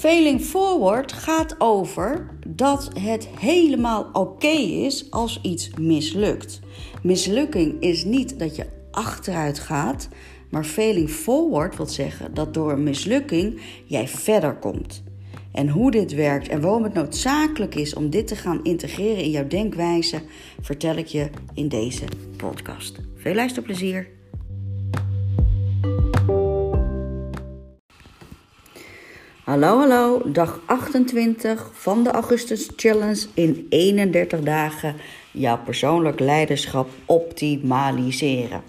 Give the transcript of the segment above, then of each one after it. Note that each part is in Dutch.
Failing forward gaat over dat het helemaal oké is als iets mislukt. Mislukking is niet dat je achteruit gaat, maar failing forward wil zeggen dat door een mislukking jij verder komt. En hoe dit werkt en waarom het noodzakelijk is om dit te gaan integreren in jouw denkwijze, vertel ik je in deze podcast. Veel luisterplezier! Hallo, hallo, dag 28 van de Augustus Challenge in 31 dagen jouw persoonlijk leiderschap optimaliseren.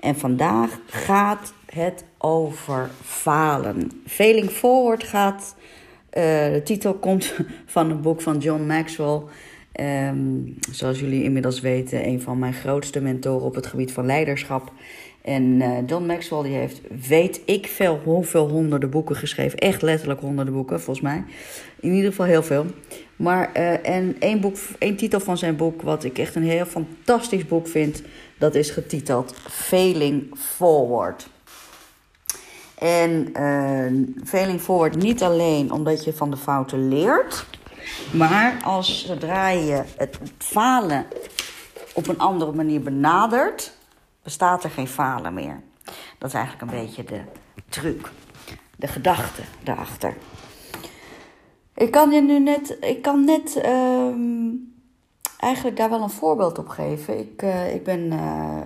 En vandaag gaat het over falen. Failing Forward gaat, uh, de titel komt van een boek van John Maxwell. Um, zoals jullie inmiddels weten, een van mijn grootste mentoren op het gebied van leiderschap. En uh, John Maxwell die heeft, weet ik veel, hoeveel honderden boeken geschreven. Echt letterlijk honderden boeken, volgens mij. In ieder geval heel veel. Maar, uh, en één, boek, één titel van zijn boek, wat ik echt een heel fantastisch boek vind, dat is getiteld Failing Forward. En uh, Failing Forward niet alleen omdat je van de fouten leert, maar als zodra je het falen op een andere manier benadert, bestaat er geen falen meer. Dat is eigenlijk een beetje de truc, de gedachte daarachter. Ik kan je nu net, ik kan net uh, eigenlijk daar wel een voorbeeld op geven. Ik, uh, ik ben uh, eh,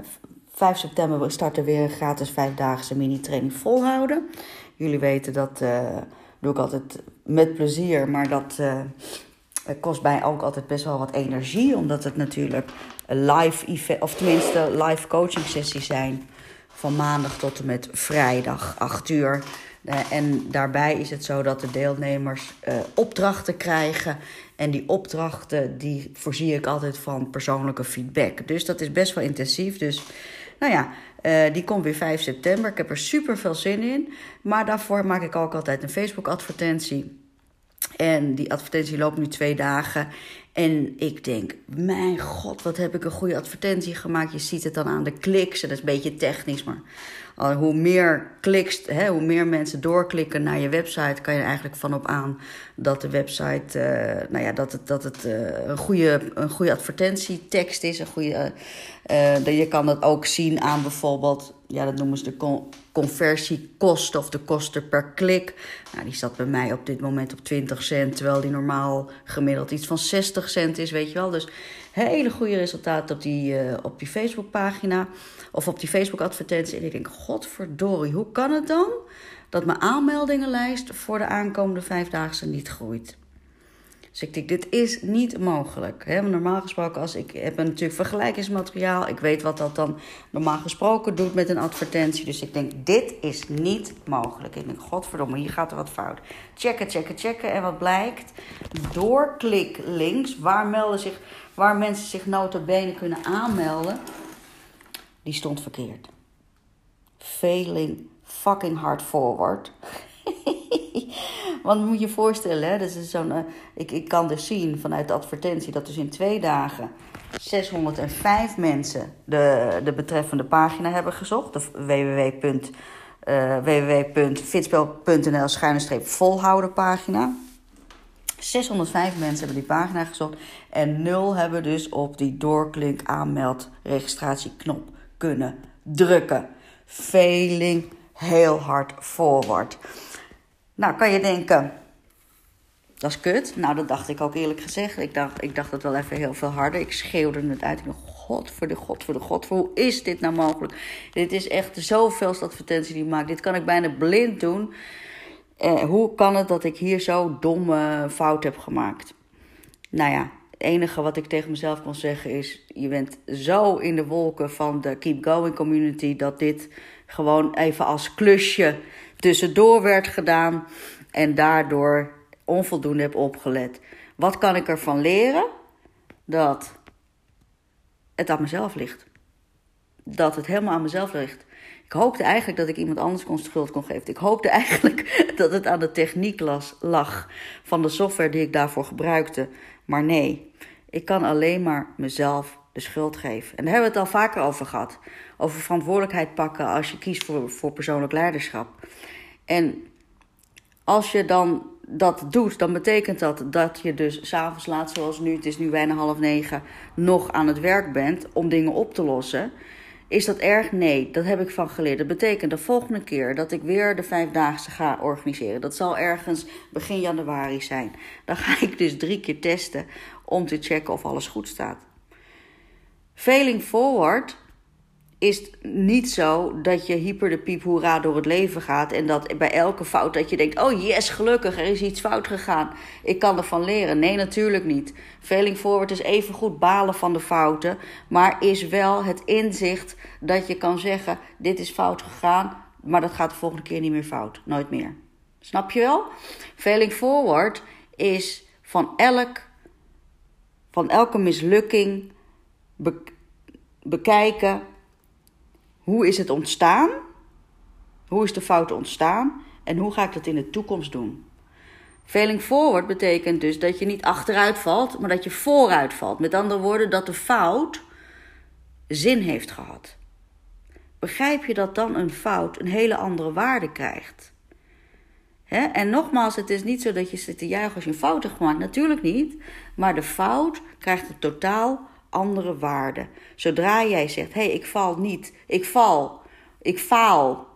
5 september, starten weer een gratis vijfdaagse mini-training volhouden. Jullie weten dat uh, doe ik altijd met plezier, maar dat kost mij ook altijd best wel wat energie, omdat het natuurlijk live event, of tenminste live coaching sessies zijn van maandag tot en met vrijdag, 8 uur. Uh, en daarbij is het zo dat de deelnemers uh, opdrachten krijgen. En die opdrachten die voorzie ik altijd van persoonlijke feedback. Dus dat is best wel intensief. Dus nou ja, uh, die komt weer 5 september. Ik heb er super veel zin in. Maar daarvoor maak ik ook altijd een Facebook advertentie. En die advertentie loopt nu twee dagen. En ik denk, mijn god, wat heb ik een goede advertentie gemaakt. Je ziet het dan aan de kliks. En dat is een beetje technisch, maar hoe meer kliks, hè, hoe meer mensen doorklikken naar je website, kan je eigenlijk van op aan dat de website, uh, nou ja, dat het, dat het uh, een, goede, een goede advertentietekst is. Een goede, uh, je kan dat ook zien aan bijvoorbeeld, ja, dat noemen ze de conversiekosten of de kosten per klik. Nou, die staat bij mij op dit moment op 20 cent, terwijl die normaal gemiddeld iets van 60 cent is, weet je wel. Dus hele goede resultaten op die, uh, op die Facebookpagina of op die Facebook-advertentie. En ik denk, godverdorie, hoe kan het dan dat mijn aanmeldingenlijst voor de aankomende vijfdaagse niet groeit? Dus ik denk, dit is niet mogelijk. Normaal gesproken, als ik heb natuurlijk vergelijkingsmateriaal. Ik weet wat dat dan normaal gesproken doet met een advertentie. Dus ik denk, dit is niet mogelijk. Ik denk, godverdomme, hier gaat er wat fout. Checken, checken, checken. En wat blijkt? Doorklik links. Waar, melden zich, waar mensen zich notabene kunnen aanmelden. Die stond verkeerd. Failing fucking hard forward. Want moet je je voorstellen, hè, dus is zo'n, uh, ik, ik kan dus zien vanuit de advertentie dat dus in twee dagen 605 mensen de, de betreffende pagina hebben gezocht. De www. Uh, www.fitspel.nl schuine volhouden pagina. 605 mensen hebben die pagina gezocht en 0 hebben dus op die doorklink aanmeld registratieknop kunnen drukken. Failing heel hard forward. Nou, kan je denken, dat is kut. Nou, dat dacht ik ook eerlijk gezegd. Ik dacht, ik dacht het wel even heel veel harder. Ik schreeuwde het uit. Ik dacht, god voor de god voor de god. Voor hoe is dit nou mogelijk? Dit is echt zoveel advertentie die ik maak. Dit kan ik bijna blind doen. Eh, hoe kan het dat ik hier zo domme fout heb gemaakt? Nou ja, het enige wat ik tegen mezelf kon zeggen is: je bent zo in de wolken van de Keep Going community dat dit gewoon even als klusje tussendoor werd gedaan en daardoor onvoldoende heb opgelet. Wat kan ik ervan leren? Dat het aan mezelf ligt. Dat het helemaal aan mezelf ligt. Ik hoopte eigenlijk dat ik iemand anders kon schuld kon geven. Ik hoopte eigenlijk dat het aan de techniek lag van de software die ik daarvoor gebruikte. Maar nee, ik kan alleen maar mezelf schuld geven. En daar hebben we het al vaker over gehad. Over verantwoordelijkheid pakken als je kiest voor, voor persoonlijk leiderschap. En als je dan dat doet, dan betekent dat dat je dus s'avonds laat, zoals nu, het is nu bijna half negen, nog aan het werk bent om dingen op te lossen. Is dat erg? Nee, dat heb ik van geleerd. Dat betekent de volgende keer dat ik weer de vijfdaagse ga organiseren. Dat zal ergens begin januari zijn. Dan ga ik dus drie keer testen om te checken of alles goed staat. Failing forward is niet zo dat je hyper de piep hoera door het leven gaat en dat bij elke fout dat je denkt: oh yes, gelukkig, er is iets fout gegaan. Ik kan ervan leren. Nee, natuurlijk niet. Failing forward is even goed balen van de fouten, maar is wel het inzicht dat je kan zeggen: dit is fout gegaan, maar dat gaat de volgende keer niet meer fout. Nooit meer. Snap je wel? Failing forward is van elk van elke mislukking bekijken hoe is het ontstaan? Hoe is de fout ontstaan? En hoe ga ik dat in de toekomst doen? Failing forward betekent dus dat je niet achteruit valt, maar dat je vooruit valt. Met andere woorden, dat de fout zin heeft gehad. Begrijp je dat dan een fout een hele andere waarde krijgt? En nogmaals, het is niet zo dat je zit te juichen als je een fout gemaakt. Natuurlijk niet. Maar de fout krijgt een totaal andere waarde. Zodra jij zegt: hé, hey, ik val niet, ik val, ik faal.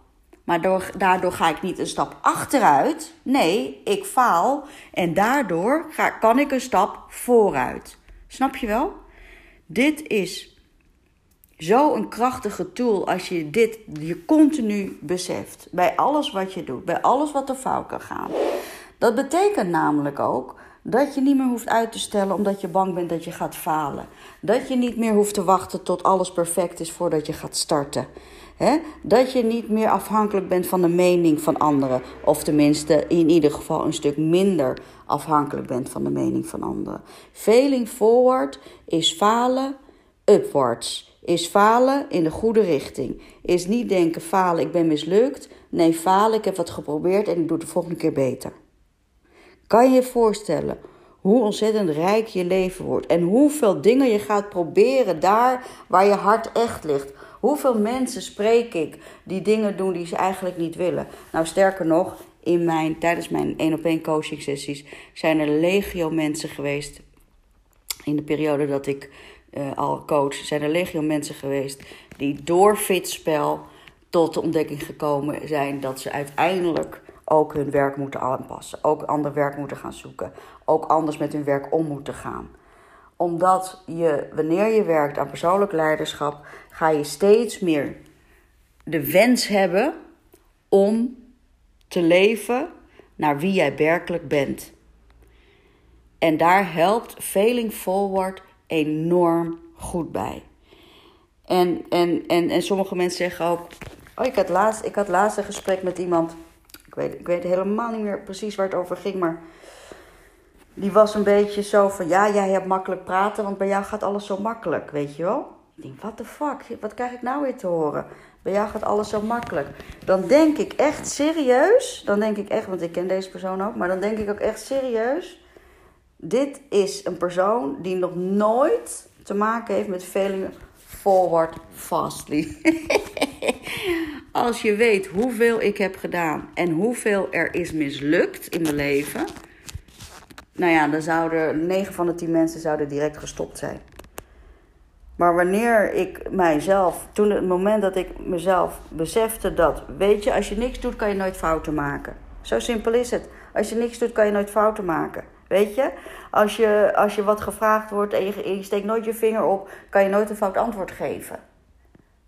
Maar daardoor ga ik niet een stap achteruit. Nee, ik faal. En daardoor ga, kan ik een stap vooruit. Snap je wel? Dit is zo'n krachtige tool als je dit je continu beseft. Bij alles wat je doet, bij alles wat er fout kan gaan. Dat betekent namelijk ook dat je niet meer hoeft uit te stellen omdat je bang bent dat je gaat falen. Dat je niet meer hoeft te wachten tot alles perfect is voordat je gaat starten. Dat je niet meer afhankelijk bent van de mening van anderen. Of tenminste in ieder geval een stuk minder afhankelijk bent van de mening van anderen. Failing forward is falen upwards. Is falen in de goede richting. Is niet denken falen, ik ben mislukt. Nee, falen, ik heb wat geprobeerd en ik doe de volgende keer beter. Kan je je voorstellen hoe ontzettend rijk je leven wordt en hoeveel dingen je gaat proberen daar waar je hart echt ligt? Hoeveel mensen spreek ik die dingen doen die ze eigenlijk niet willen? Nou, sterker nog, in mijn, tijdens mijn 1 op 1 coaching sessies zijn er legio mensen geweest. In de periode dat ik uh, al coach, zijn er legio mensen geweest die door fitspel tot de ontdekking gekomen zijn dat ze uiteindelijk ook hun werk moeten aanpassen, ook ander werk moeten gaan zoeken, ook anders met hun werk om moeten gaan. Omdat je, wanneer je werkt aan persoonlijk leiderschap, ga je steeds meer de wens hebben om te leven naar wie jij werkelijk bent. En daar helpt Failing Forward enorm goed bij. En, en, en, en sommige mensen zeggen ook. Oh, ik had laatst, ik had laatst een gesprek met iemand ik weet, ik weet helemaal niet meer precies waar het over ging, maar die was een beetje zo van, ja, jij hebt makkelijk praten, want bij jou gaat alles zo makkelijk, weet je wel? Ik denk, what the fuck, wat krijg ik nou weer te horen? Bij jou gaat alles zo makkelijk. Dan denk ik echt serieus, dan denk ik echt, want ik ken deze persoon ook, maar dan denk ik ook echt serieus, dit is een persoon die nog nooit te maken heeft met failing forward fastly. Als je weet hoeveel ik heb gedaan en hoeveel er is mislukt in mijn leven. Nou ja, dan zouden 9 van de 10 mensen zouden direct gestopt zijn. Maar wanneer ik mijzelf, toen het moment dat ik mezelf besefte dat, weet je, als je niks doet, kan je nooit fouten maken. Zo simpel is het. Als je niks doet, kan je nooit fouten maken. Weet je? Als je, als je wat gevraagd wordt en je, je steekt nooit je vinger op, kan je nooit een fout antwoord geven.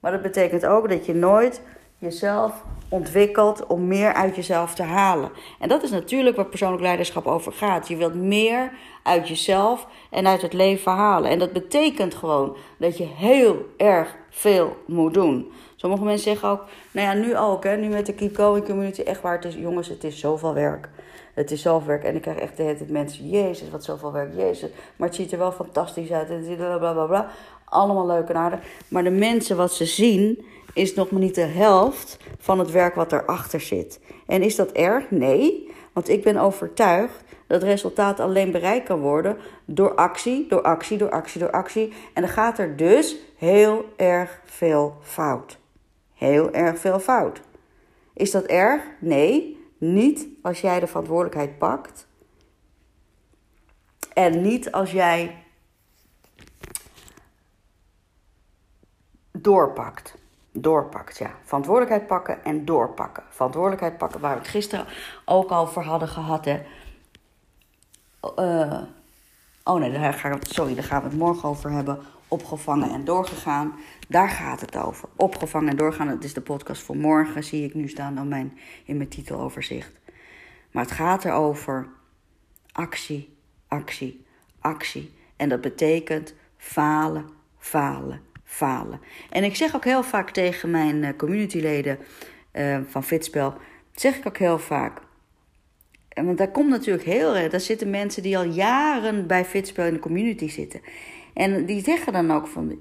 Maar dat betekent ook dat je nooit jezelf ontwikkelt om meer uit jezelf te halen. En dat is natuurlijk waar persoonlijk leiderschap over gaat. Je wilt meer uit jezelf en uit het leven halen. En dat betekent gewoon dat je heel erg veel moet doen. Sommige mensen zeggen ook, nou ja, nu ook, hè, nu met de Keep Going Community, echt waar, het is, jongens, het is zoveel werk. Het is zoveel werk. En ik krijg echt de hele tijd mensen, jezus, wat zoveel werk, jezus. Maar het ziet er wel fantastisch uit. En bla bla bla. Allemaal leuk en aardig. Maar de mensen wat ze zien, is nog maar niet de helft van het werk wat erachter zit. En is dat erg? Nee. Want ik ben overtuigd dat resultaat alleen bereikt kan worden door actie, door actie, door actie, door actie. En dan gaat er dus heel erg veel fout. Heel erg veel fout. Is dat erg? Nee. Niet als jij de verantwoordelijkheid pakt. En niet als jij doorpakt. Doorpakt, ja. Verantwoordelijkheid pakken en doorpakken. Verantwoordelijkheid pakken, waar we het gisteren ook al voor hadden gehad. Hè. Uh, oh nee, daar gaan we, sorry, daar gaan we het morgen over hebben. Opgevangen en doorgegaan. Daar gaat het over. Opgevangen en doorgaan. Het is de podcast voor morgen, zie ik nu staan op mijn, in mijn titeloverzicht. Maar het gaat erover actie, actie, actie. En dat betekent falen, falen, falen. En ik zeg ook heel vaak tegen mijn eh, communityleden uh, van Fitspel, zeg ik ook heel vaak. Want daar komt natuurlijk heel daar zitten mensen die al jaren bij Fitspel in de community zitten. En die zeggen dan ook van,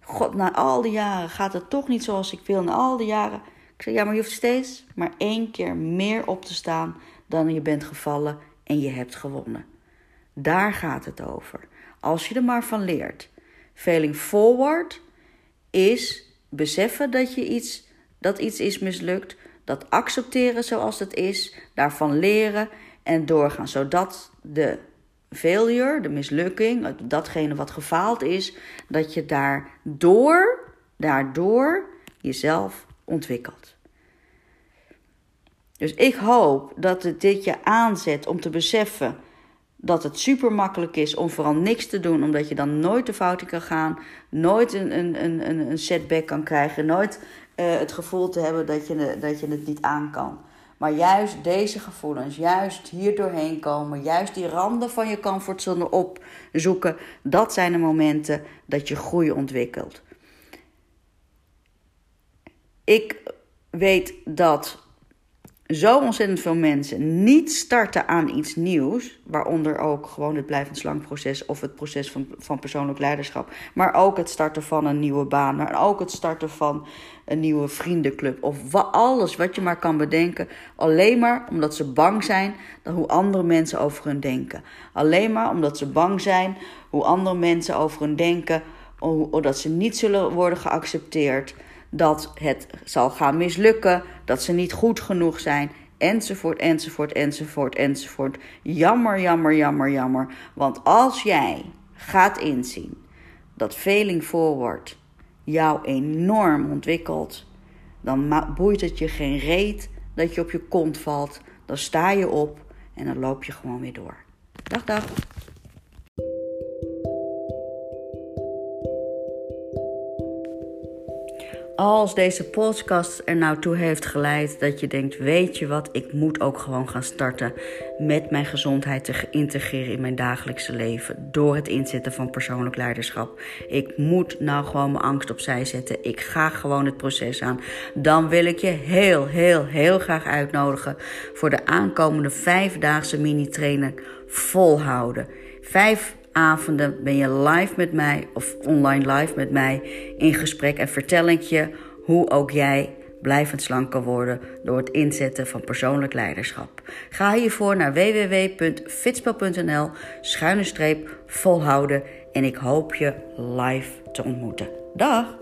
god, na al die jaren gaat het toch niet zoals ik wil. Na al die jaren. Ik zeg, ja, maar je hoeft steeds maar één keer meer op te staan dan je bent gevallen en je hebt gewonnen. Daar gaat het over. Als je er maar van leert. Failing forward is beseffen dat, je iets, dat iets is mislukt, dat accepteren zoals het is, daarvan leren en doorgaan, zodat de failure, de mislukking, datgene wat gefaald is, dat je daardoor, daardoor jezelf ontwikkelt. Dus ik hoop dat het dit je aanzet om te beseffen dat het super makkelijk is om vooral niks te doen, omdat je dan nooit de fout in kan gaan, nooit een, een, een, een setback kan krijgen, nooit uh, het gevoel te hebben dat je, dat je het niet aan kan. Maar juist deze gevoelens, juist hier doorheen komen, juist die randen van je comfortzone opzoeken, dat zijn de momenten dat je groei ontwikkelt. Ik weet dat zo ontzettend veel mensen niet starten aan iets nieuws, waaronder ook gewoon het blijvend slangproces of het proces van, van persoonlijk leiderschap, maar ook het starten van een nieuwe baan, maar ook het starten van een nieuwe vriendenclub of alles wat je maar kan bedenken, alleen maar omdat ze bang zijn dan hoe andere mensen over hun denken. Alleen maar omdat ze bang zijn hoe andere mensen over hun denken, dat ze niet zullen worden geaccepteerd dat het zal gaan mislukken, dat ze niet goed genoeg zijn, enzovoort, enzovoort, enzovoort, enzovoort. Jammer, jammer, jammer, jammer. Want als jij gaat inzien dat failing forward jou enorm ontwikkelt, dan boeit het je geen reet dat je op je kont valt. Dan sta je op en dan loop je gewoon weer door. Dag, dag. Als deze podcast er nou toe heeft geleid dat je denkt: weet je wat, ik moet ook gewoon gaan starten met mijn gezondheid te integreren in mijn dagelijkse leven. Door het inzetten van persoonlijk leiderschap. Ik moet nou gewoon mijn angst opzij zetten. Ik ga gewoon het proces aan. Dan wil ik je heel, heel, heel graag uitnodigen voor de aankomende vijfdaagse mini-training volhouden. Vijf avonden ben je live met mij of online live met mij in gesprek en vertel ik je hoe ook jij blijvend slank kan worden door het inzetten van persoonlijk leiderschap. Ga hiervoor naar www.fitspel.nl schuine streep volhouden en ik hoop je live te ontmoeten. Dag!